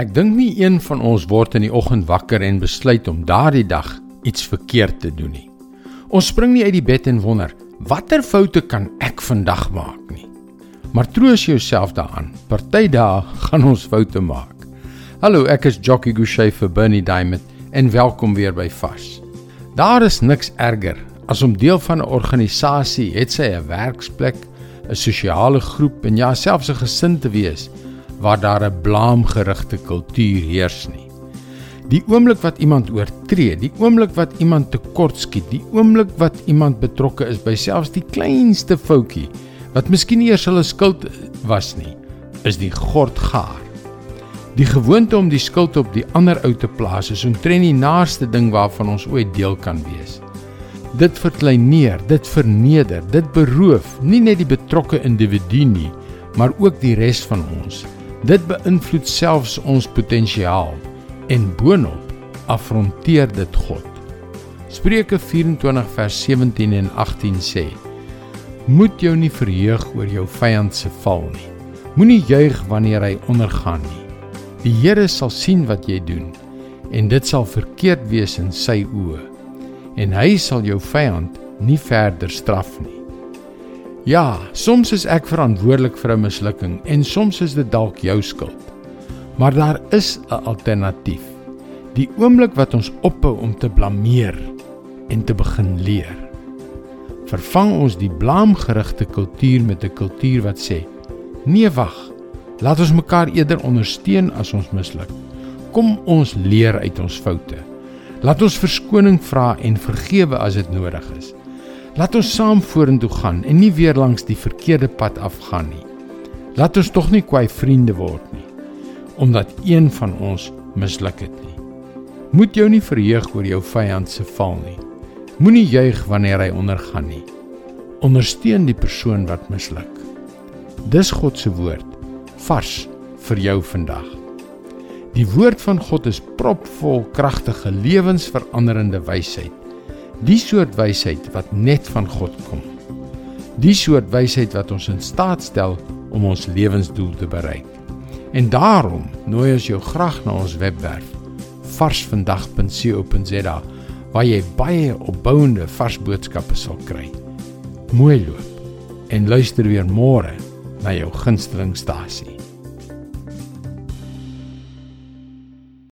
Ek dink nie een van ons word in die oggend wakker en besluit om daardie dag iets verkeerd te doen nie. Ons spring nie uit die bed en wonder, watter foute kan ek vandag maak nie. Maar troos jouself daaraan. Party dae gaan ons foute maak. Hallo, ek is Jockey Gouchee vir Bernie Diamond en welkom weer by Fas. Daar is niks erger as om deel van 'n organisasie, het sy 'n werksplek, 'n sosiale groep en ja, selfs 'n gesin te wees waar daar 'n blaamgerigte kultuur heers nie. Die oomblik wat iemand oortree, die oomblik wat iemand tekortskiet, die oomblik wat iemand betrokke is by selfs die kleinste foutjie wat miskien nie eers hulle skuld was nie, is die gord gaar. Die gewoonte om die skuld op die ander ou te plaas is omtrent die naaste ding waarvan ons ooit deel kan wees. Dit verkleineer, dit verneder, dit beroof nie net die betrokke individu nie, maar ook die res van ons. Dit beïnvloed selfs ons potensiaal en boonop afronteer dit God. Spreuke 24 vers 17 en 18 sê: Moet jou nie verheug oor jou vyand se val nie. Moenie juig wanneer hy ondergaan nie. Die Here sal sien wat jy doen en dit sal verkeerd wees in sy oë. En hy sal jou vyand nie verder straf nie. Ja, soms is ek verantwoordelik vir 'n mislukking en soms is dit dalk jou skuld. Maar daar is 'n alternatief. Die oomblik wat ons ophou om te blameer en te begin leer. Vervang ons die blaamgerigte kultuur met 'n kultuur wat sê: "Nee, wag. Laat ons mekaar eerder ondersteun as ons misluk. Kom ons leer uit ons foute. Laat ons verskoning vra en vergewe as dit nodig is." Laat ons saam vorentoe gaan en nie weer langs die verkeerde pad afgaan nie. Laat ons tog nie kwai vriende word nie omdat een van ons misluk het nie. Moet jou nie verheug oor jou vyand se val nie. Moenie juig wanneer hy ondergaan nie. Ondersteun die persoon wat misluk. Dis God se woord vars vir jou vandag. Die woord van God is propvol kragtige lewensveranderende wysheid. Die soort wysheid wat net van God kom. Die soort wysheid wat ons in staat stel om ons lewensdoel te bereik. En daarom nooi ons jou graag na ons webwerf varsvandag.co.za waar jy baie opbouende vars boodskappe sal kry. Mooi loop en luister weer môre na jou gunstelingstasie.